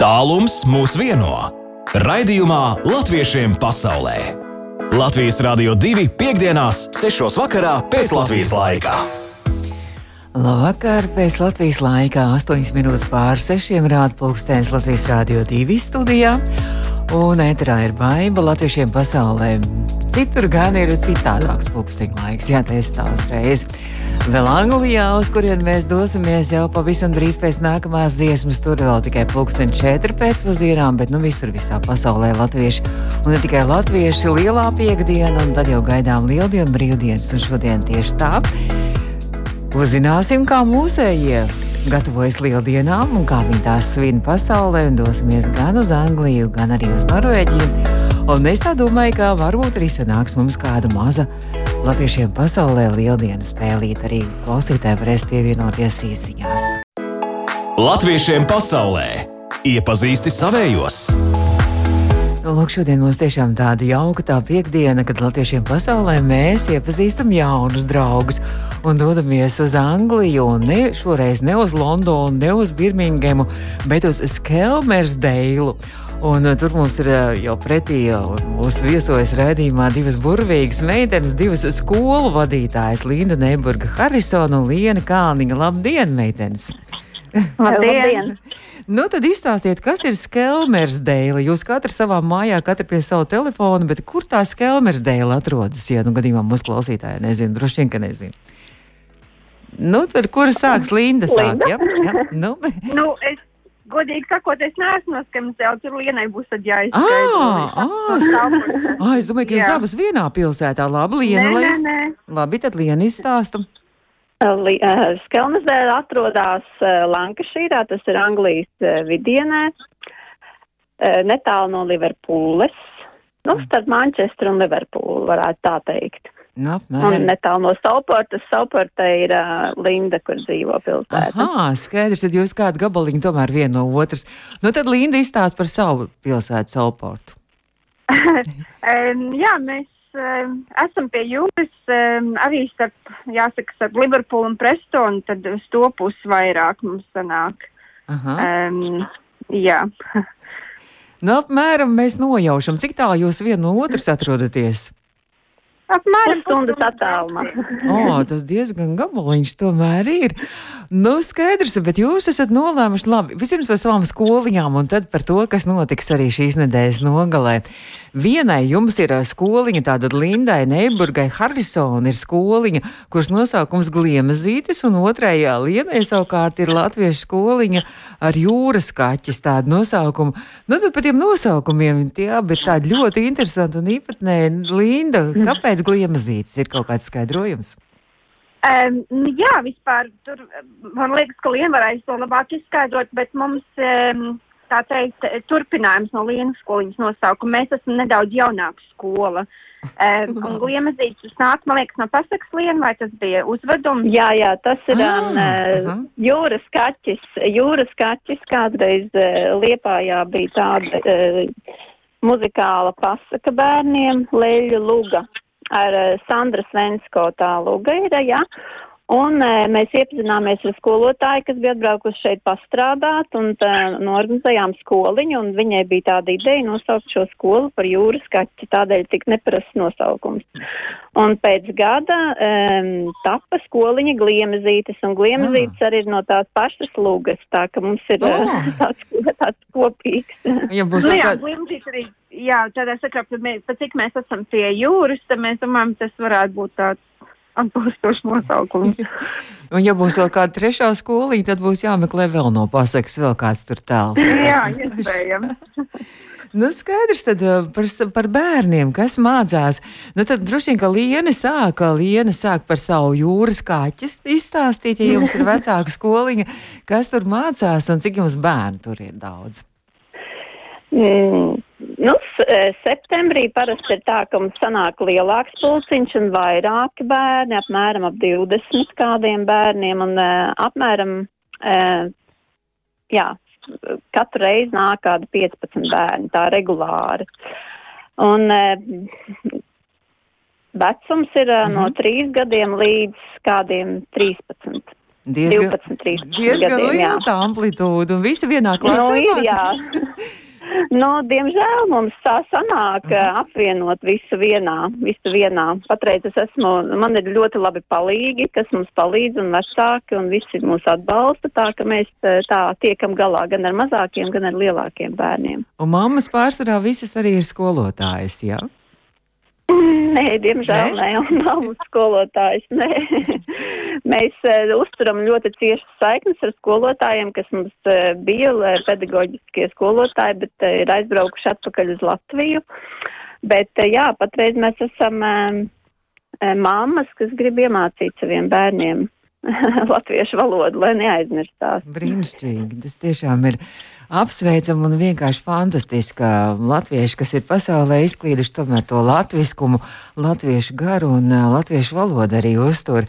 Tālums mūs vieno. Raidījumā Latviešiem pasaulē. Latvijas Rādio 2 piekdienās, 6. vakarā pēc Latvijas laika. Labvakar, pēc Latvijas laika 8 minūtes pār 6 rāda pulkstenis Latvijas Rādio 2 studijā. Un ēterā ir baiva latviešiem pasaulē. Citur gan ir citādāks pulksteņa laiks, jā, tas tā uzreiz. Vēl Anglijā, uz kurien mēs dosimies jau pavisam drīz pēc nākamās dziesmas, tur vēl tikai pulksteņa četri pēcpusdienām, bet nu visur visā pasaulē latvieši. Un ne tikai latvieši, lielā piekdiena, un tad jau gaidām lieldienu brīvdienas, un šodien tieši tā. Uzzināsim, kā mūsējie gatavojas lieldienām un kā viņi tās svin pasaulē, un dosimies gan uz Angliju, gan arī uz Norvēģiju. Un es tā domāju, ka varbūt arī sanāks mums kāda maza latviešiem pasaulē lieldienu spēlīt. Arī klausītāji varēs pievienoties īsiņās. Latviešiem pasaulē iepazīsti savējos! Nu, lūk, šodien mums tiešām tāda jauka tā piekdiena, kad latviešiem pasaulē mēs iepazīstam jaunus draugus un dodamies uz Angliju. Ne, šoreiz ne uz Londonu, ne uz Birmingemu, bet uz Skelmersdeilu. Un uh, tur mums ir uh, jau pretī, jau mūsu viesojas redzējumā divas burvīgas meitenes, divas skolu vadītājas, Linda Neburga Harisona un Liena Kalniņa. Labdien, meitenes! Labdien! Nu, tad izstāstiet, kas ir Skelmersdeila. Jūs katrs savā mājā, katrs pie sava telefona, bet kur tā Skelmersdeila atrodas? Ja nu gadījumā mūsu klausītāji nezina, droši vien, ka nezina. Nu, tad kur sāks Linda? Sāk, ja? Ja? Nu. nu, es godīgi sakot, es neesmu no Skemsēla, tur Lienai būs jāizskaidro. ā, Ā, es domāju, ka jūs abas vienā pilsētā. Labi, Liena, Nē, nē, nē. Labi, tad Liena izstāsta. Skelnesdēļ atrodas Lankašīrā, tas ir Anglijas vidienē, netālu no Liverpūles. Nu, starp Manchesteru un Liverpūlu varētu tā teikt. Nu, Un netālu no Sauportas. Sauporta ir uh, Linda, kur dzīvo pilsēta. Aha, skaidrs, tad jūs kādu gabaliņu tomēr viena no otras. Nu, tad Linda izstāsta par savu pilsētu, savu portu. Um, jā, mēs um, esam pie jūras, um, arī starp, jāsaka, starp Liverpoolu un Prestonu, tad uz to pusi vairāk mums sanāk. Aha. Um, jā. Nu, apmēram mēs nojaušam, cik tālu jūs viena no otras atrodaties. Apmēram Pusstundas attālumā. O, tas diezgan gabaliņš tomēr ir. Nu, skaidrs, bet jūs esat nolēmuši labi. Vispirms par savām skoliņām, un tad par to, kas notiks arī šīs nedēļas nogalē. Vienai jums ir skoliņa, tāda Lindai, Neiburgai, Harisona ir skoliņa, kuras nosaukums Gliemezītis, un otrajā Lienai savukārt ir latviešu skoliņa ar jūras kaķis tādu nosaukumu. Nu, tad par tiem nosaukumiem tie abi ir tādi ļoti interesanti un īpatnēji. Linda, kāpēc Gliemezītis ir kaut kāds skaidrojums? Um, jā, vispār tur, man liekas, ka Liena varēs to labāk izskaidrot, bet mums, um, tā teikt, turpinājums no Lienas skoliņas nosaukuma. Mēs esam nedaudz jaunāka skola. Um, un Gliemezītis nāk, man liekas, no pasakas Liena, vai tas bija uzvedums? Jā, jā, tas ir Ah, um, eh, aha. jūras kaķis. Jūras kaķis kādreiz uh, Liepājā bija tāda uh, muzikāla pasaka bērniem, Leļu Luga ar uh, Sandra Svensko tā Luga ir, jā. Un uh, mēs iepazināmies ar skolotāju, kas bija atbraukusi šeit pastrādāt un tā, norganizējām skoliņu, un viņai bija tāda ideja nosaukt šo skolu par jūras kaķi, tādēļ tik neparasts nosaukums. Un pēc gada um, tapa skoliņa gliemezītes, un gliemezītes arī ir no tās pašas lūgas, tā ka mums ir Ah. oh. tāds, tāds kopīgs. Ja būs Nu, jā, Gliemezītis arī, jā, tādā sakrā, pat cik mēs esam pie jūras, tad mēs domājam, tas varētu būt tāds atbilstošs nosaukums. Un, ja būs vēl kāda trešā skoliņa, tad būs jāmeklē vēl no pasakas, vēl kāds tur tēls. jā, iespējams. Nu, skaidrs, tad uh, par, par bērniem, kas mācās. Nu, tad droši vien, ka Liena sāka, Liena sāk par savu jūras kāķis izstāstīt, ja jums ir vecāka skoliņa, kas tur mācās un cik jums bērnu tur ir daudz. Mm, nu, eh, septembrī parasti ir tā, ka mums sanāk lielāks pulciņš un vairāki bērni, apmēram ap 20 kādiem bērniem, un uh, apmēram, uh, jā, katru reizi nāk kādi 15 bērni, tā regulāri. Un vecums ir uh, no 3 gadiem līdz kādiem 13. Diezgan, 12, 13 diezgan gadiem, jā. liela tā amplitūda un visi vienā klasē. Nu, ir, jā. mācās. Nu, diemžēl mums tā sanāk uh, apvienot visu vienā, visu vienā. Patreiz es esmu, man ir ļoti labi palīgi, kas mums palīdz un vecāki un visi mūs atbalsta, tā ka mēs eh, tā tiekam galā gan ar mazākiem, gan ar lielākiem bērniem. Un mammas pārsvarā visas arī ir skolotājas, jā? Nē, diemžēl nē, un nav skolotājs. Nē. Mēs uh, uzturam ļoti ciešas saiknes ar skolotājiem, kas mums uh, bija pedagoģiskie skolotāji, bet uh, ir aizbraukuši atpakaļ uz Latviju. Bet uh, jā, patreiz mēs esam uh, mammas, kas grib iemācīt saviem bērniem latviešu valodu, lai neaizmirstās. Brīnišķīgi. Tas tiešām ir apsveicami un vienkārši fantastiski, ka latvieši, kas ir pasaulē izklīduši tomēr to latviskumu, latviešu garu un uh, latviešu valodu arī uztur.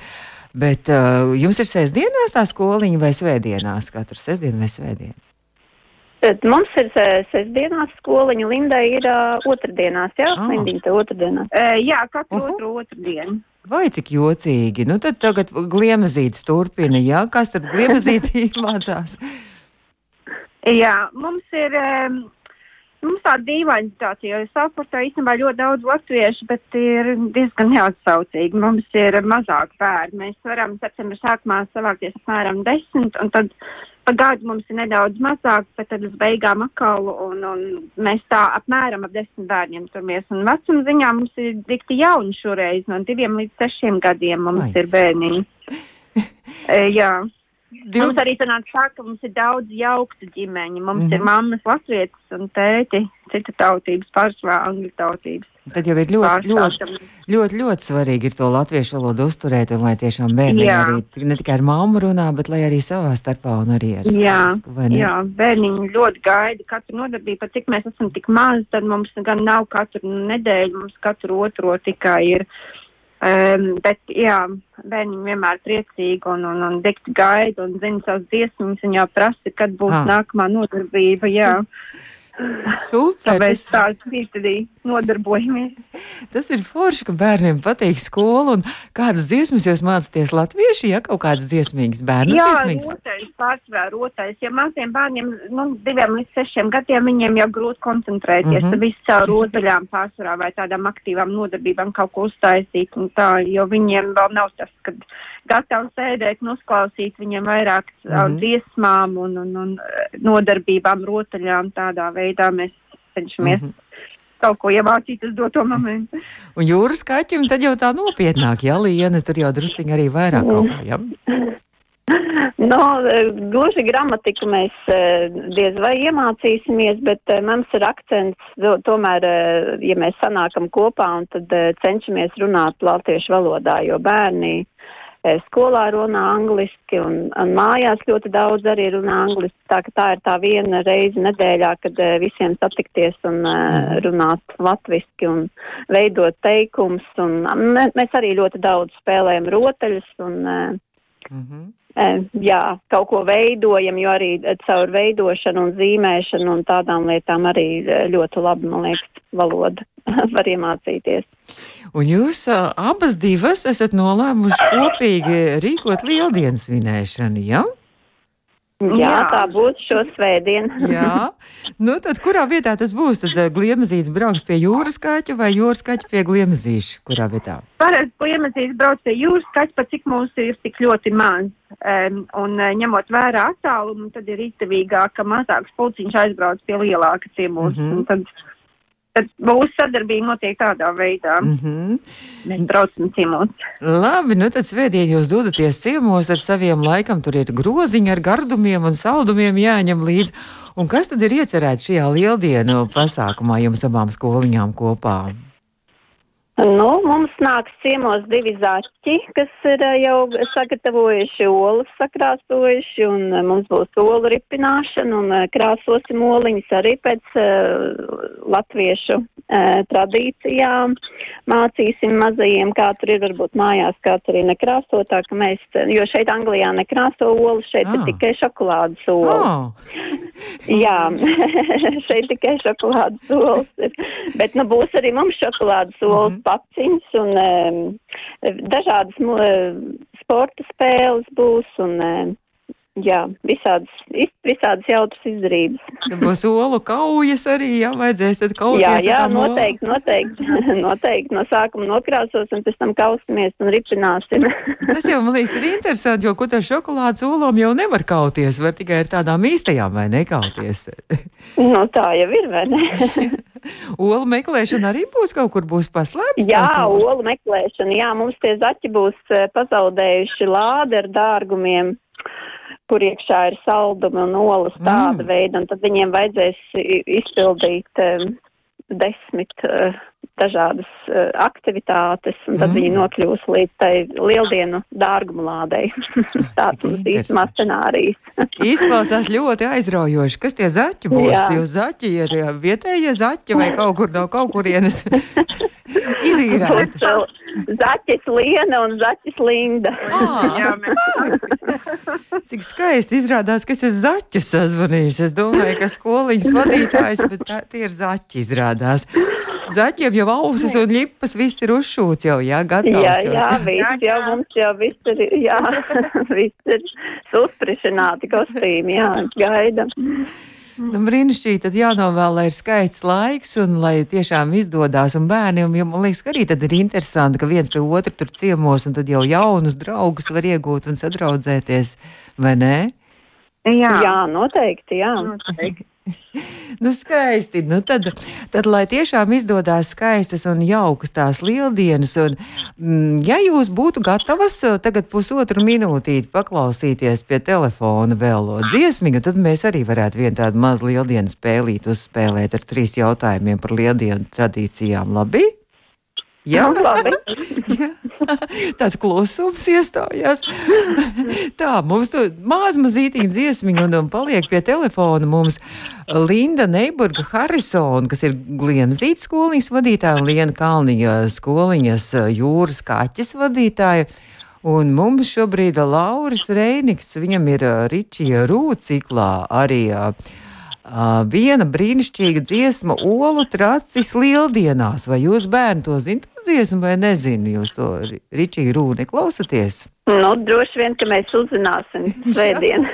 Bet uh, jums ir sestdienās tā skoliņa vai svētdienās? Katru sestdienu vai svētdienu? Tad mums ir uh, sestdienās skoliņa, Lindai ir uh, otrdienās, jā, oh. Lindiņa te otrdienas. Uh, jā, katru Uhu. otru otrdienu. Vai cik jocīgi? Nu, tad tagad gliemezītes turpina, jā? Kas tad gliemezītī mācās? Jā, mums ir. Um, Mums tāda dīvaina situācija, jo Saukurtā īstenībā ļoti daudz latviešu, bet ir diezgan neatsaucīgi. Mums ir mazāk bērni. Mēs varam septembrī sākumā savākties apmēram desmit, un tad pa gadu mums ir nedaudz mazāk, bet tad uz beigām atkal, un, un mēs tā apmēram ap desmit bērniem turamies. Un vecuma ziņā mums ir dikti jauni šoreiz, no diviem līdz sešiem gadiem mums Ai. ir bērniņi. e, jā. Div... Mums arī sanāk tā, ka mums ir daudz jauktu ģimeņu. Mums mm Mhm. -hmm. ir mammas latvietis un tēti, cita tautības, pārsvarā angļu tautības. Tad jau ir ļoti, ļoti, ļoti, ļoti svarīgi ir to latviešu valodu uzturēt, un lai tiešām bērni Jā. arī ne tikai ar mammu runā, bet lai arī savā starpā un arī ar Jā, ne? jā, bērniņi ļoti gaida katru nodarbību, pat cik mēs esam tik maz, tad mums gan nav katru nedēļu, mums katru otro tikai ir. Um, bet, jā, bērniņi vienmēr priecīgi un, un, un dikti gaida un zina savas dziesmas, un jau prasa, kad būs Ah. nākamā nodarbība, jā. Super! Tāds bija arī nodarbojamies. tas ir forši, ka bērniem patīk skola, kādas dziesmas jūs mācāties latvieši, ja kaut kādas dziesmīgas bērnu Jā, dziesmīgas? rotais, pārsvarā rotais. Ja maziem bērniem, nu, diviem līdz sešiem gadiem, viņiem jau grūti koncentrēties. Mm -hmm. Viss caur rotaļām pārsvarā vai tādām aktīvām nodarbībām kaut ko uztaisīt un tā, jo viņiem vēl nav tas, kad gatavi sēdēt un uzklausīt viņiem vairāk caur Mhm. dziesmām un, un, un nodarbībām, rotaļām. Tādā veidā mēs cenšamies Mhm. kaut ko iemācīt uz doto momentu. Un jūras kaķim tad jau tā nopietnāk, ja Liena tur jau drusciņi arī vairāk kaut kā, ja? No, gluži gramatiku mēs diez vai iemācīsimies, bet mums ir akcents, tomēr, ja mēs sanākam kopā un tad cenšamies runāt latviešu valodā, jo bērni skolā runā angliski un, un mājās ļoti daudz arī runā angliski. Tā, ka tā ir tā viena reize nedēļā, kad visiem satikties un eh, runāt latviski un veidot teikums. Un, mē- mēs arī ļoti daudz spēlējam rotaļas un eh, Mhm. Eh, Jā, kaut ko veidojam, jo arī eh, caur veidošanu un zīmēšanu un tādām lietām arī eh, ļoti labi, man liekas, valoda var iemācīties. Un jūs abas divas esat nolēmuši kopīgi rīkot lieldienas svinēšanu, ja? Jā, Jā. tā būs šo svētdienu. Jā, nu tad kurā vietā tas būs? Tad ā, gliemezīts brauks pie jūras kaķa vai jūras kaķa pie gliemezīša? Kurā vietā? Parasti kliemazīs brauc pie jūras kaķa, pat cik mūs ir tik ļoti maz. Um, un uh, ņemot vērā attālumu, tad ir izdevīgāk, ka mazāks pulciņš aizbrauc pie lielāka ciemos. Mm -hmm. Tad, mūsu sadarbība notiek tādā veidā. Mm -hmm. Mēs braucam ciemos. Labi, nu tad svētdien jūs dodaties ciemos ar saviem laikam, tur ir groziņi ar gardumiem un saldumiem jāņem līdzi. Un kas tad ir iecerēts šajā lieldienu pasākumā jums abām skoliņām kopā? Nu, mums nāks ciemos divi zaķi, kas ir eh, jau sagatavojuši olas, sakrāsojuši, un eh, mums būs olu ripināšana, un eh, krāsosim oliņas arī pēc uh, latviešu uh, tradīcijām. Mācīsim mazajiem, kā tur ir varbūt mājās, kāds arī nekrāso, tā ka mēs, jo šeit Anglijā nekrāso olas, šeit Ah. ir tikai šokolādes olas. Oh, Jā, šeit tikai šokolādes olas ir. Bet nu, būs arī mums šokolādes olas Mhm. Paciņas un um, dažādas eh, sporta spēles būs un uh, jā, visādas, visādas jautras izdarības. Būs olu kaujas arī, jā, vajadzēs tad kauties. Jā, jā, noteikti, noteikti, noteikti no sākuma nokrāsos un pēc tam kaustamies un ripināsim. Tas jau man liekas ir interesanti, jo kur ar šokolādes olām jau nevar kauties, var tikai ar tādām īstajām vai nekauties. nu, tā jau ir, vai ne? olu meklēšana arī būs kaut kur būs paslēpta. Jā, olu meklēšana, jā, mums tie zaķi būs eh, pazaudējuši lādi ar dārgumiem kur iekšā ir saldumi un olas tāda mm. veida, un tad viņiem vajadzēs izpildīt um, desmit uh, dažādas uh, aktivitātes, un tad mm. viņi nokļūs līdz tai lieldienu dārgumu lādei. Tāds mums īstumā scenārijs. Izklausās ļoti aizraujoši. Kas tie zaķi būs? Jā. Jo zaķi ir vietējie zaķi vai kaut kur no kaut kurienes izīrēti. Zaķis Liena un Zaķis Linda. Cik skaisti izrādās, ka es esmu zaķus sazvanījis. Es domāju, ka skoliņas vadītājs, bet tā, tie ir zaķi izrādās. Zaķiem jau ausis un lipas viss ir uzšūts jau, jā, gatavs. Jā, jā, viss jau mums jau viss ir, jā, viss ir susprišināti kostīmi, jā, gaidam. Nu, brīnišķīgi, tad jānovēl, lai ir skaists laiks un lai tiešām izdodas. Un bērniem, jo man liekas, ka arī tad ir interesanti, ka viens pie otra tur ciemos un tad jau jaunus draugus var iegūt un sadraudzēties, vai ne? Jā, jā noteikti, jā. Noteikti nu, skaisti. Nu, tad, tad, lai tiešām izdodas skaistas un jaukas tās lieldienas, un, mm, ja jūs būtu gatavas tagad pusotru minūtīti paklausīties pie telefona vēl dziesmiņu, tad mēs arī varētu vienu tādu mazu lieldienu spēlīt, uzspēlēt ar trīs jautājumiem par lieldienu tradīcijām. Labi? Jā, labi. Tāds klusums iestājās. Tā, mums tur maz mazītiņa dziesmiņa un, un paliek pie telefona mums Linda Neiburga Harrisona, kas ir Gliena Zīta skoliņas vadītāja un Liena Kalniņa skoliņas jūras kaķis vadītāja. Un mums šobrīd ir Lauris Reiniks, viņam ir Ričija Rūciklā arī uh, Uh, viena brīnišķīga dziesma, olu tracis lieldienās. Vai jūs bērni to zinat, dziesmu, vai nezinu? Jūs to Ričīgi Rūni klausaties? Nu, droši vien, ka mēs uzzināsim svētdien.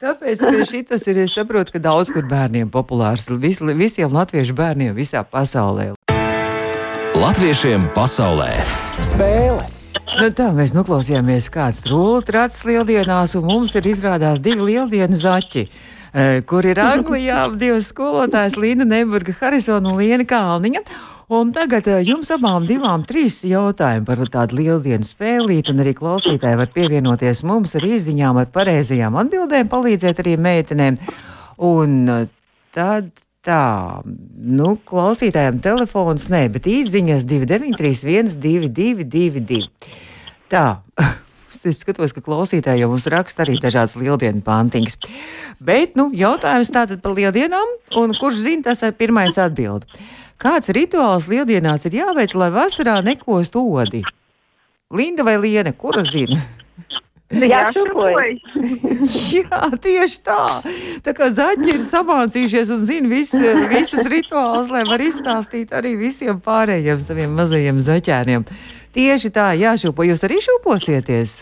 Tāpēc, ka šitas ir, es saprotu, ka daudz kur bērniem populārs, vis, visiem latviešu bērniem visā pasaulē. Latviešiem pasaulē spēle! Nu, tā mēs noklausījāmies, kāds trūlis trācis lieldienās, un mums ir izrādās divi lieldienu zaķi. E, kur ir Anglijā divas skolotājas Līna Neburga Harisona un Liena Kalniņa. Un tagad e, jums abām divām trīs jautājumi par tādu lieldienu spēlīt, un arī klausītāji var pievienoties mums ar izziņām, ar pareizajām atbildēm, palīdzēt arī meitenēm. Un e, tad tā, nu, klausītājiem telefons nē, bet izziņas 293, 1222. Tā. Es skatos, ka klausītāji jau mums raksta arī dažādas lieldienu pantiņas. Bet, nu, jautājums tātad par lieldienām, un kurš zina, tas ir pirmais atbild. Kāds rituāls lieldienās ir jāveic, lai vasarā nekost odi? Linda vai Liene, kura zina? Jā, Jā, tieši tā. Tā kā zaķi ir samācījušies un zina vis, visas rituālus, lai var izstāstīt arī visiem pārējiem saviem mazajiem zaķēniem. Tieši tā, jāšūpo. Jūs arī šūposieties?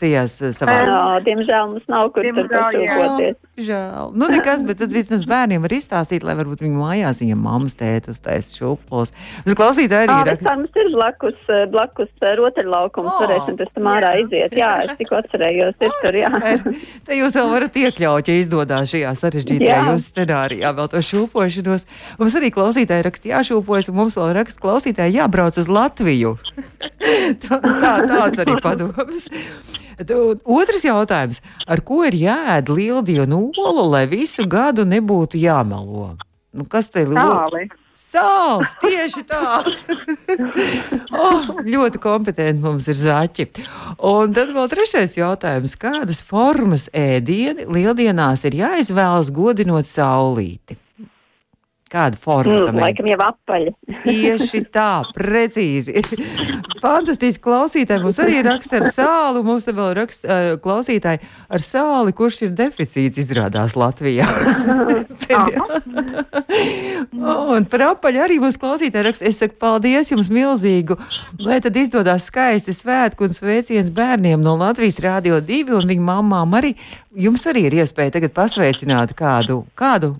tajās eh, savā. Jā, diemžēl mums nav kur tur pašūpoties. Žēl. Nu, nekas, bet tad vismaz bērniem var izstāstīt, lai varbūt viņu mājās viņam mammas tētas taisa šūplos. Uz klausītāju arī ir. Tā mums ir blakus, eh, blakus eh, rotaļlaukums, oh, varēsim pēc tam ārā iziet. Jā, es tikko atcerējos, ir tur, jā. Te jūs vēl varat iekļaut, ja izdodās šajā sarežģītajā jūsu scenārijā vēl to šūpošanos. Mums arī klausītāji raksta jāšūpojas, un mums vēl raksta klausītāji jābrauc uz Latviju. tā, tā, tāds arī padoms. Otrs jautājums. Ar ko ir jāēd lieldienu olu, lai visu gadu nebūtu jāmelo? Nu, kas te ir liels? Sāls, tieši tā. oh, ļoti kompetenti mums ir zaķi. Un tad vēl trešais jautājums. Kādas formas ēdieni lieldienās ir jāizvēlas godinot saulīti? Kāda forma Mm, tam ir? laikam jau apaļa. Tieši tā, precīzi. Fantastiski klausītāji. Mums arī raksta ar sāli. Mums te vēl raksta uh, klausītāji ar sāli, kurš ir deficīts izrādās Latvijā. un par apaļu arī mūsu klausītāji raksta. Es saku paldies jums milzīgu, lai tad izdodas skaisti svētku un sveiciens bērniem no Latvijas Rādio 2 un viņu mamām arī. Jums arī ir iespēja tagad pasveicināt kādu, kādu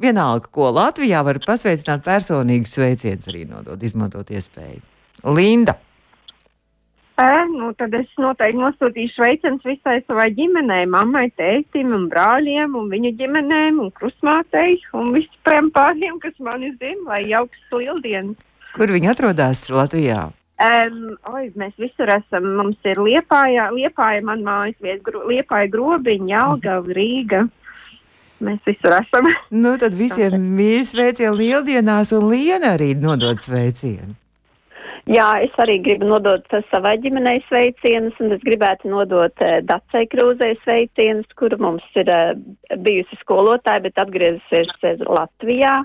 vienalga, ko Latvijā var pasveicināt personīgu sveicienu arī nodot, izmantot iespēju. Linda. E, nu, tad es noteikti nosūtīšu sveicienus visai savai ģimenei, mammai, tētim un brāļiem un viņu ģimenēm un krusmātei un vispār pāriem, kas mani zina, lai jauks lieldienas. Kur viņi atrodas Latvijā? Um, oi, mēs visur esam. Mums ir Liepāja, Liepāja man mājas vieta, gro, Liepāja grobiņa, Jelgava, Rīga. Mēs visur esam. Nu, tad visiem mīļi sveicieni lieldienās un Liena arī nodod sveicienu. Jā, es arī gribu nodot savai ģimenei sveicienus, un es gribētu nodot uh, Dacei Krūzei sveicienus, kura mums ir uh, bijusi skolotāja, bet atgriezusies uh, Latvijā.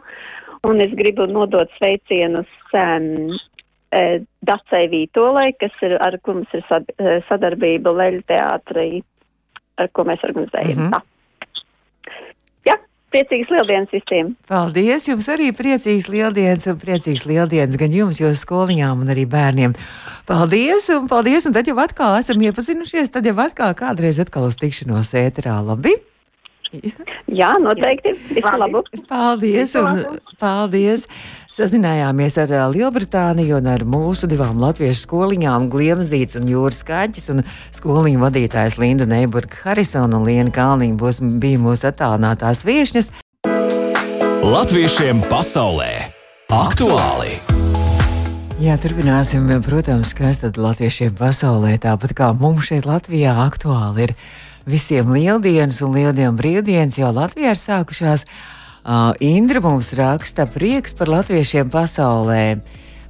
Un es gribu nodot sveicienus um, uh, Dacei Vītolai, kas ir, ar ko mums ir sad, uh, sadarbība Leļu teātrī, ar ko mēs organizējam. Mm -hmm. Priecīgas lieldienas visiem! Paldies! Jums arī priecīgs lieldienas un priecīgs lieldienas gan jums, jūsu skoliņām un arī bērniem. Paldies! Un paldies! Un tad jau atkal esam iepazinušies, tad jau atkal kādreiz atkal uz tikšanos ēterā. Labi! Jā, noteikti! Visu labu! Paldies! Un, paldies! Sazinājāmies ar Lielbritāniju un ar mūsu divām latviešu skoliņām, Gliemzīts un Jūras Kaķis, un skoliņu vadītājs Linda Neiburga Harisona un Liena Kalniņa būs, bija mūsu attālinātās viešņas. Latviešiem pasaulē aktuāli! Jā, turpināsim, protams, kas tad latviešiem pasaulē, tāpat kā mums šeit Latvijā aktuāli ir visiem lieldienas un lieldienu brīvdienas, jau Latvijā ir sākušās. Uh, Indra mums raksta prieks par latviešiem pasaulē.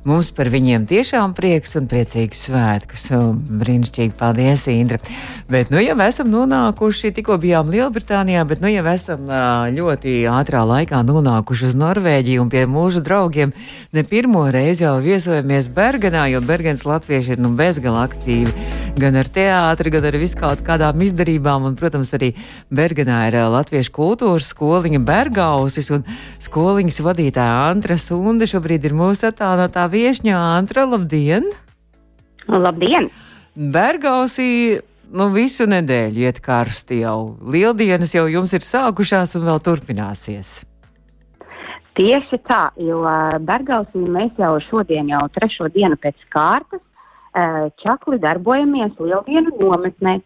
Mums par viņiem tiešām prieks un priecīgs svētkus. Brīnišķīgi, paldies, Indra. Bet, nu, jau esam nonākuši, tikko bijām Lielbritānijā, bet, nu, jau esam ļoti ātrā laikā nonākuši uz Norvēģiju un pie mūsu draugiem. Ne pirmo reizi jau viesojamies Bergenā, jo Bergens latvieši ir nu bezgala aktīvi. Gan ar teātri, gan ar viskaut kādām izdarībām, un, protams, arī Bergenā ir latviešu kultūras skoliņa Bergausis un skoliņas vadītāja Antra Sunde šobrīd ir mūsu attālinātā viešņā Antra. Labdien! Labdien! Bergausī nu, visu nedēļu iet karsti jau. Lieldienas jau jums ir sākušās un vēl turpināsies. Tieši tā, jo uh, Bergausī mēs jau šodien, jau trešo dienu pēc kārtas, uh, čakli darbojamies Lieldienu nometnē.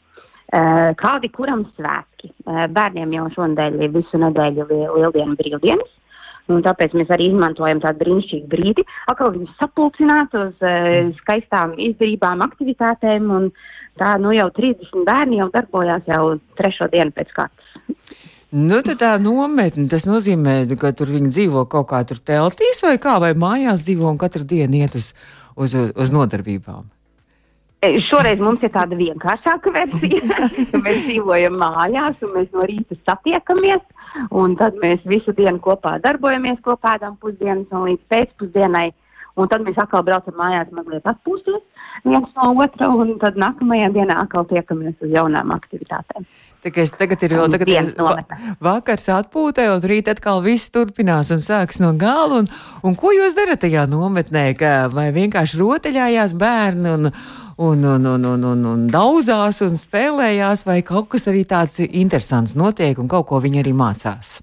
Uh, kādi kuram svētki? Bērniem jau šonadēļ ir visu nedēļu li Lieldienu brīvdienas. Un tāpēc mēs arī izmantojam tādu brīnišķīgu brīdi, atkal viņus sapulcināt uz uh, skaistām izdarībām, aktivitātēm. Un tā nu jau 30 bērni jau darbojās jau trešo dienu pēc kārtas. Nu, tad tā nometne, tas nozīmē, ka tur viņi dzīvo kaut kā tur teltīs vai kā, vai mājās dzīvo un katru dienu iet uz, uz, uz nodarbībām. E, Šoreiz mums ir tāda vienkāršāka versija. ka mēs dzīvojam mājās, un mēs no rīta satiekamies. Un tad mēs visu dienu kopā darbojamies, kopā ēdam pusdienas un līdz pēcpusdienai. Un tad mēs atkal braucam mājās, mazliet atpūsties viens no otra, un tad nākamajā dienā atkal tiekamies uz jaunām aktivitātēm. Tikai tagad ir vēl tagad ir vakars atpūtē, un rīt atkal viss turpinās un sāks no gala. Un, un ko jūs darat tajā nometnē? Ka, vai vienkārši rotaļājās bērni un, un, un, un, un, un, un daudzās un spēlējās, vai kaut kas arī tāds interesants notiek un kaut ko viņi arī mācās?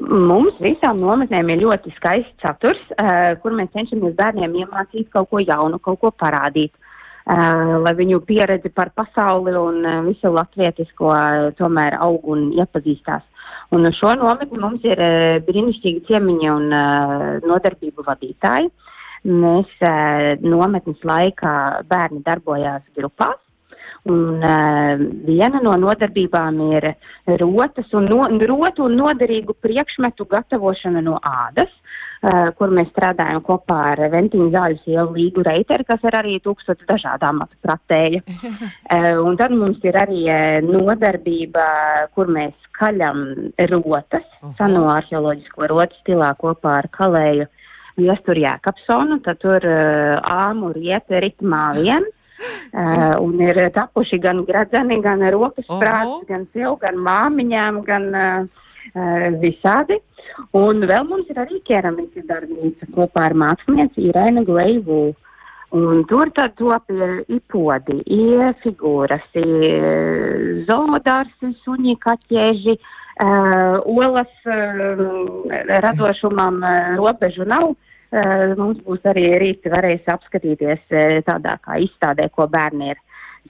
Mums visām nometnēm ir ļoti skaists saturs, uh, kur mēs cenšamies bērniem iemācīt kaut ko jaunu, kaut ko parādīt, uh, lai viņu pieredzi par pasauli un uh, visu latvietisko uh, tomēr aug un iepazīstās. Un šo nometni mums ir uh, brīnišķīgi ciemiņi un uh, nodarbību vadītāji. Mēs nometnes laikā bērni darbojās grupās. Un uh, viena no nodarbībām ir rotas un, no, rotu un noderīgu priekšmetu gatavošana no ādas. uh, kur mēs strādājam kopā ar Ventīnu Zāļas ielu Līgu Reiteri, kas ir arī tūkstots dažādu amatu pratēja. uh, un tad mums ir arī nodarbība, kur mēs kaļam rotas, seno arheoloģisko rotu stilā kopā ar kalēju viesturu Jēkabsonu, tad tur uh, āmu rieti ritmā vien. Uh, un ir tapuši gan gradzeni, gan rokas prāts, gan sev, gan māmiņām, gan uh, uh, visādi. Un vēl mums ir arī keramikas darbnīca kopā ar mākslinieci Irēnu Gleivu. Un tur tad top ir ipodi, iefigūras, zoodārsi, suņi, kaķēži, uh, olas uh, radošumam uh, robežu nav. Uh, mums būs arī rīti varēs apskatīties uh, tādā kā izstādē, ko bērni ir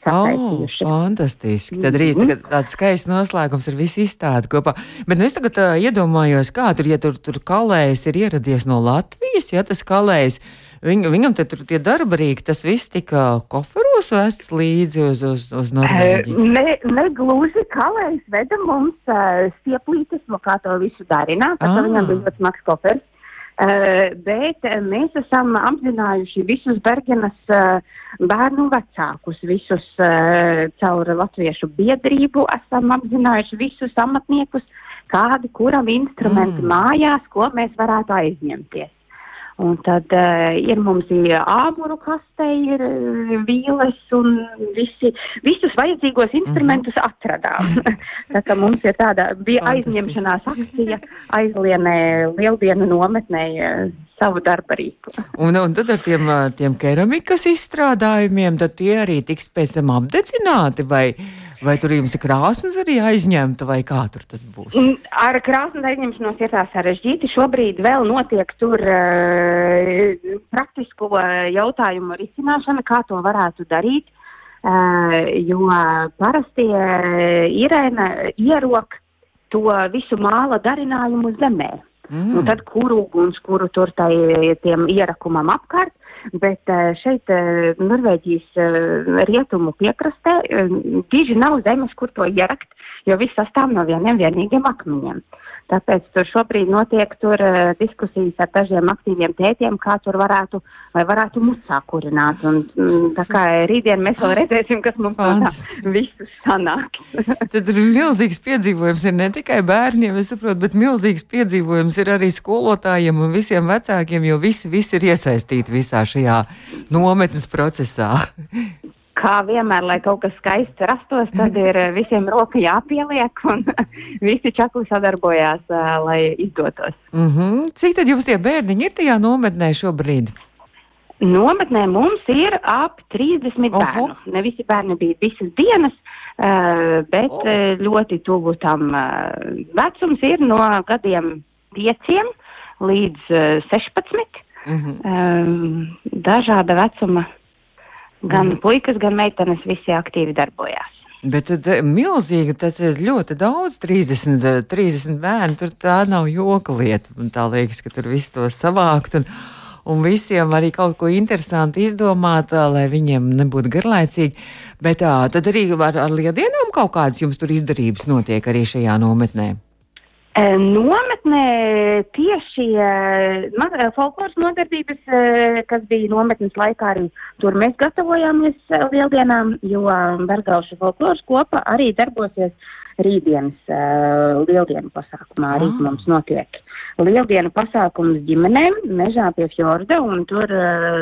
Oh, fantastiski. Tad rīt mm -hmm. tāds skaists noslēgums ar visu izstādi kopā. Bet nu, es tagad uh, iedomājos, kā tur, ja tur, tur kalējs ir ieradies no Latvijas, ja tas kalējs, viņ, viņam te tur tie darba rīki, tas viss tika koferos vests līdzi uz, uz, uz Norvēģiju. Ne, ne gluži kalējs veda mums uh, stieplītes, no kā to visu darināt, ah. viņam bija ļoti smags kofers. Uh, bet mēs esam apzinājuši visus Bergenas uh, bērnu vecākus, visus caur latviešu biedrību, esam apzinājuši visus amatniekus, kādi kuram instrumenti mm. mājās, ko mēs varētu aizņemties. Un tad uh, ir mums ir āmuru kaste, ir uh, vīles un visi, visus vajadzīgos instrumentus mm -hmm. atradām. Tā kā mums ir tāda, bija aizņemšanās akcija aizlienē lieldienu nometnē uh, savu darba rīku. un, un tad ar tiem, tiem keramikas izstrādājumiem, tad tie arī tiks pēc tam apdedzināti vai? Vai tur jums ir krāsnes arī aizņemta, vai kā tur tas būs? Mm, ar krāsnes aizņemšanos ir tā sarežģīti. Šobrīd vēl notiek tur uh, praktisko jautājumu risināšana, kā to varētu darīt. Uh, jo parasti uh, Irēna ierok to visu māla darinājumu zemē. Mm. Un tad kuru uguns, kuru tur tai, tiem ierakumam apkārt, bet eh, šeit eh, Norvēģijas eh, rietumu piekrastē diži nav zemes, kur to ierakt, jo viss sastāv no vieniem vienīgiem akmeņiem. Tāpēc tur šobrīd notiek tur uh, diskusijas ar dažiem aktīviem tētiem, kā tur varētu, vai varētu mucā kurināt. Un, mm, tā kā rītdien mēs vēl redzēsim, kas mums no tā visus sanāks. Tad ir milzīgs piedzīvojums ir ne tikai bērniem, es saprotu, bet milzīgs piedzīvojums ir arī skolotājiem un visiem vecākiem, jo visi, visi ir iesaistīti visā šajā nometnes procesā kā vienmēr, lai kaut kas skaists rastos, tad ir eh, visiem roka jāpieliek un visi čakli sadarbojās, uh, lai izdotos. Mm -hmm. Cik tad jums tie bērniņi ir tajā nometnē šobrīd? Nometnē mums ir ap 30 Oho. bērnu. Ne visi bērni bija visas dienas, uh, bet oh. ļoti tuvu tam vecums ir no gadiem 5 līdz uh, 16. Mm -hmm. dažāda vecuma Gan mm. puikas, gan meitenes visi aktīvi darbojās. Bet tad eh, milzīgi, tad ļoti daudz, 30, 30 bērnu, tur tā nav joka lieta. Man tā liekas, ka tur viss to savākt un, un visiem arī kaut ko interesantu izdomāt, lai viņiem nebūtu garlaicīgi. Bet tā, tad arī ar, ar lieldienām kaut kādas jums tur izdarības notiek arī šajā nometnē. Nometnē tieši folkloras nodarbības, kas bija nometnes laikā, arī tur mēs gatavojāmies lieldienām, jo Bergauša folkloras kopa arī darbosies rītdienas lieldienu pasākumā. Rīt ah. mums notiek lieldienu pasākums ģimenēm mežā pie fjorda, un tur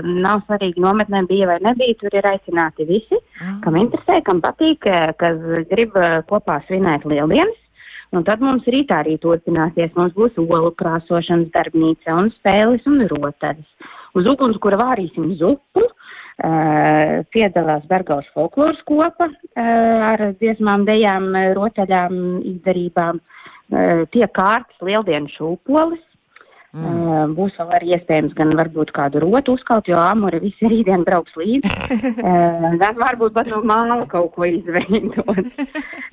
nav svarīgi nometnēm bija vai nebija, tur ir aicināti visi, ah. kam interesē, kam patīk, kas grib kopā svinēt lieldienas. Un tad mums rītā arī turpināsies. Mums būs olu krāsošanas darbnīca un spēles un rotaļas. Uz ugunskura vārīsim zupu. Uh, piedalās Bergauša folkloras kopa uh, ar dziesmām, dejām, rotaļām, izdarībām. Uh, tiek kārtas lieldienu šūpolis. Mm. Būs vēl arī iespējams gan varbūt kādu rotu uzkaut, jo āmuri visi rītdien brauks līdzi. gan varbūt pat no māla kaut ko izveidot.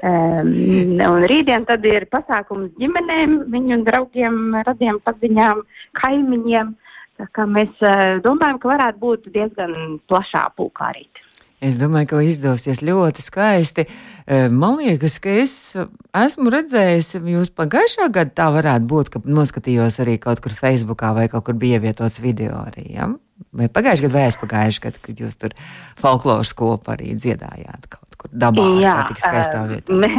un rītdien tad ir pasākums ģimenēm, viņu draugiem, radiem paziņām, kaimiņiem. Tā kā mēs domājam, ka varētu būt diezgan plašā pulkā rīt. Es domāju, ka izdosies ļoti skaisti. Man liekas, ka es esmu redzējis, jūs pagājušā gada tā varētu būt, ka noskatījos arī kaut kur Facebookā vai kaut kur bija ievietots video arī. Ja? Vai pagājušajā gadā, vai aizpagājušajā gadā, kad jūs tur folkloras kopu arī dziedājāt kaut kur dabā, Jā, tā tik skaistā vietā? Mē,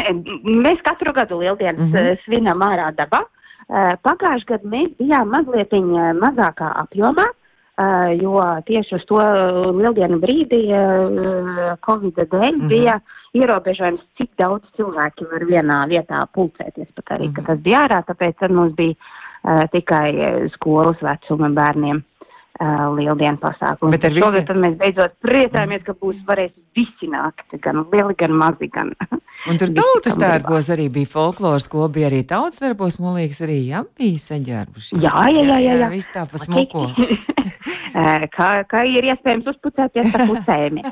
mēs katru gadu lieldienas mm -hmm. svinam ārā dabā. Pagājušajā gadā mēs bijām mazliet mazākā apjomā. Uh, jo tieši uz to lieldienu brīdi uh, Covid dēļ mm -hmm. bija ierobežojums, cik daudz cilvēki var vienā vietā pulcēties. Pat arī, mm -hmm. ka tas bija ārā, tāpēc tad mums bija uh, tikai skolas vecuma bērniem uh, lieldienu pasākumu. Bet ar visu... Šogad tad mēs beidzot priecājamies, ka būs varēs visi nākt, gan lieli, gan mazi. Gan Un tur tautas darbos arī bija folkloras, ko bija arī tautas darbos, man liekas, arī jā, bija saģērbuši. Jā, jā, jā, jā. jā. Viss tā pa smuko. kā, kā ir iespējams uzpucēties, tā pucējumi.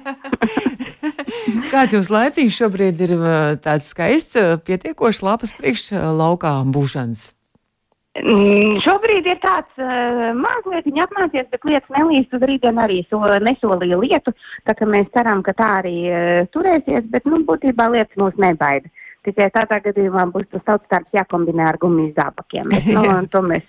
Kāds jums laiciņš šobrīd ir tāds skaists, pietiekoši lapas priekš laukā būšanas? Mm, šobrīd ir tāds uh, mazliet apmācies, bet lietas nelīst uz rītdienu arī so, nesolīja lietu, tā ka mēs ceram, ka tā arī uh, turēsies, bet, nu, būtībā lietas mūs nebaida. Tikai tādā gadījumā būs tas darbs jākombinē ar gumijas zābakiem. Bet, nu, to mēs,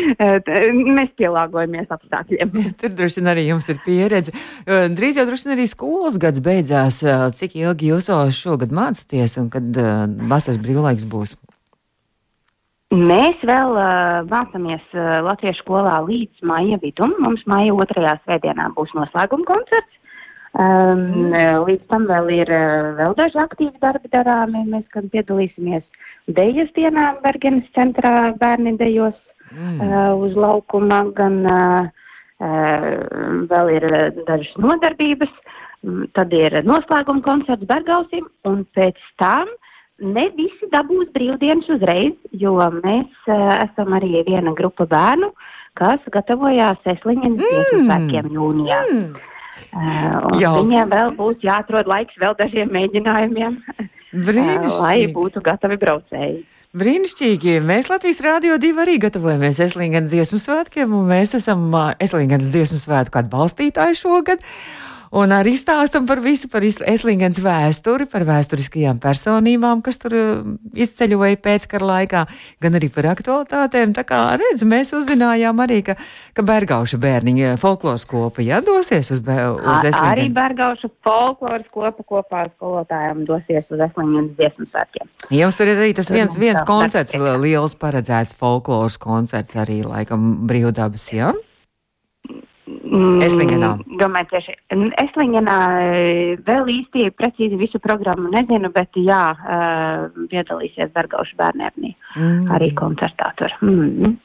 mēs pielāgojamies apstākļiem. Tur droši vien arī jums ir pieredze. Drīz jau droši vien arī skolas gads beidzās. Cik ilgi jūs šogad mācāties un kad vasaras brīvlaiks būs? Mēs vēl uh, mācāmies uh, Latviešu skolā līdz maija vidum. Mums maija otrajā svētdienā būs noslēguma koncerts. Um, mm. Līdz tam vēl ir uh, vēl daži aktīvi darbi darāmi. Mēs gan piedalīsimies dejas dienā Bergenes centrā bērni dejos mm. uh, uz laukuma, gan uh, uh, vēl ir dažas nodarbības. Tad ir noslēguma koncerts Bergausim un pēc tam uh, ne visi dabūs brīvdienas uzreiz, jo mēs uh, esam arī viena grupa bērnu, kas gatavojās Esliņas mm. Ziemassvētkiem jūnijā. Mm. Uh, viņiem vēl būs jāatrod laiks vēl dažiem mēģinājumiem, uh, lai būtu gatavi braucēji. Brīnišķīgi! Mēs Latvijas Rādio 2 arī gatavojamies Eslīgas dziesmu svētkiem, un mēs esam Eslīgas dziesmu svētku atbalstītāji šogad. Un arī stāstam par visu, par Eslingens vēsturi, par vēsturiskajām personībām, kas tur uh, izceļoja pēckara laikā, gan arī par aktualitātēm. Tā kā redz, mēs uzzinājām arī, ka, ka Bergauša bērniņa folkloras kopa jādosies uz, uz Eslingen. Arī Bergauša folkloras kopa kopā ar skolotājiem dosies uz Eslingens dziesmu svētkiem. Jums tur ir arī tas viens, viens koncerts, liels paredzēts folkloras koncerts arī laikam brīvdabas, jā? Ja? Mm, Eslingenā. Domāju, tieši Eslingenā vēl īsti precīzi visu programmu nezinu, bet jā, uh, piedalīsies Dargaušu bērnēpnī mm. arī koncertā tur. Mm.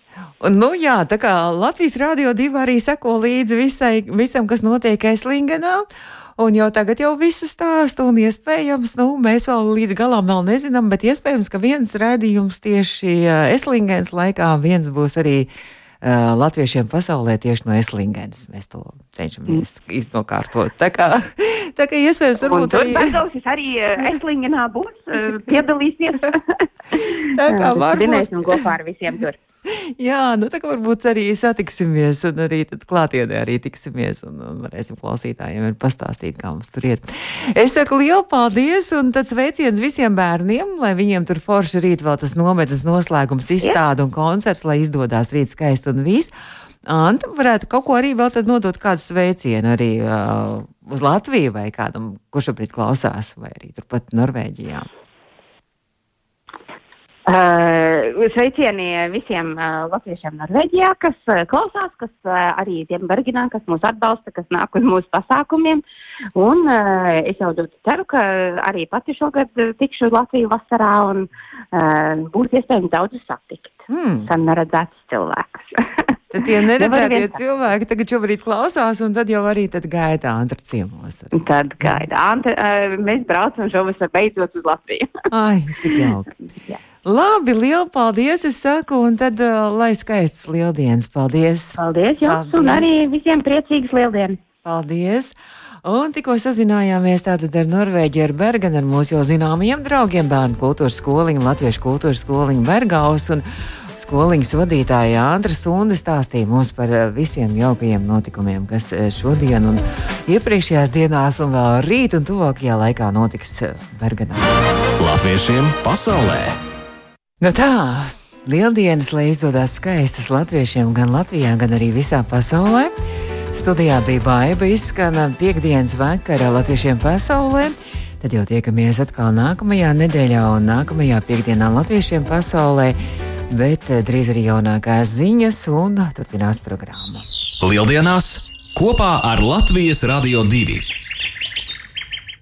Nu jā, tā kā Latvijas Rādio 2 arī seko līdzi visai, visam, kas notiek Eslingenā. Un jau tagad jau visu stāstu, un iespējams, nu, mēs vēl līdz galam vēl nezinām, bet iespējams, ka viens rādījums tieši eh, Eslingens laikā, viens būs arī uh, uh, latviešiem pasaulē tieši no Eslingenes. Mēs to cenšamies mm. iznokārtot. Tā kā, tā kā iespējams, varbūt arī. Bardausis arī Eslingenā būs, uh, piedalīsies. tā kā varbūt. Vinēsim kopā ar visiem tur. Jā, nu tā kā varbūt arī satiksimies, un arī klātienē arī tiksimies, un, un varēsim klausītājiem pastāstīt, kā mums tur iet. Es saku lielu paldies, un tad sveiciens visiem bērniem, lai viņiem tur forši rīt vēl tas nometnes noslēgums izstāda un koncerts, lai izdodas rīt skaisti un viss. Anta varētu kaut ko arī vēl tad nodot kādu sveicienu arī uh, uz Latviju vai kādam, kurš šobrīd klausās, vai arī turpat Norvēģijā. Uh, sveicieni visiem uh, latviešiem Norvēģijā, kas uh, klausās, kas uh, arī tiem Berginā, kas mūs atbalsta, kas nāk uz mūsu pasākumiem. Un uh, es jau ceru, ka arī pati šogad tikšu Latviju vasarā un uh, būs iespējams daudzus satikt. Mm. Sen neredzētus cilvēkus. Tad tie neredzētie cilvēki tagad šobrīd klausās, un tad jau arī tad gaida Antra ciemos. Arī. Tad gaida Antra, uh, mēs braucam šovasar beidzot uz Latviju. Ai, cik jauki. Labi, liela paldies, es saku, un tad uh, lai skaists lieldienas. Paldies! Paldies jums, paldies. un arī visiem priecīgas lieldienas! Paldies! Un tikko sazinājāmies tātad ar Norvēģiju, ar Bergenu, ar mūsu jau zināmajiem draugiem, bērnu kultūras skoliņu, latviešu kultūras skoliņu Bergaus. Un skoliņas vadītāja Andra Sunde stāstīja mums par visiem jaukajiem notikumiem, kas šodien un iepriekšējās dienās, un vēl rīt un tuvākajā laikā notiks eh, Bergenā. Latviešiem pasaulē! Nu tā, lieldienas, lai izdodas skaistas latviešiem gan Latvijā, gan arī visā pasaulē. Studijā bija baiva, izskan piekdienas vakarā latviešiem pasaulē. Tad jau tiekamies atkal nākamajā nedēļā un nākamajā piekdienā latviešiem pasaulē, bet eh, drīz arī jaunākās ziņas un turpinās programma. Lieldienās kopā ar Latvijas Radio 2.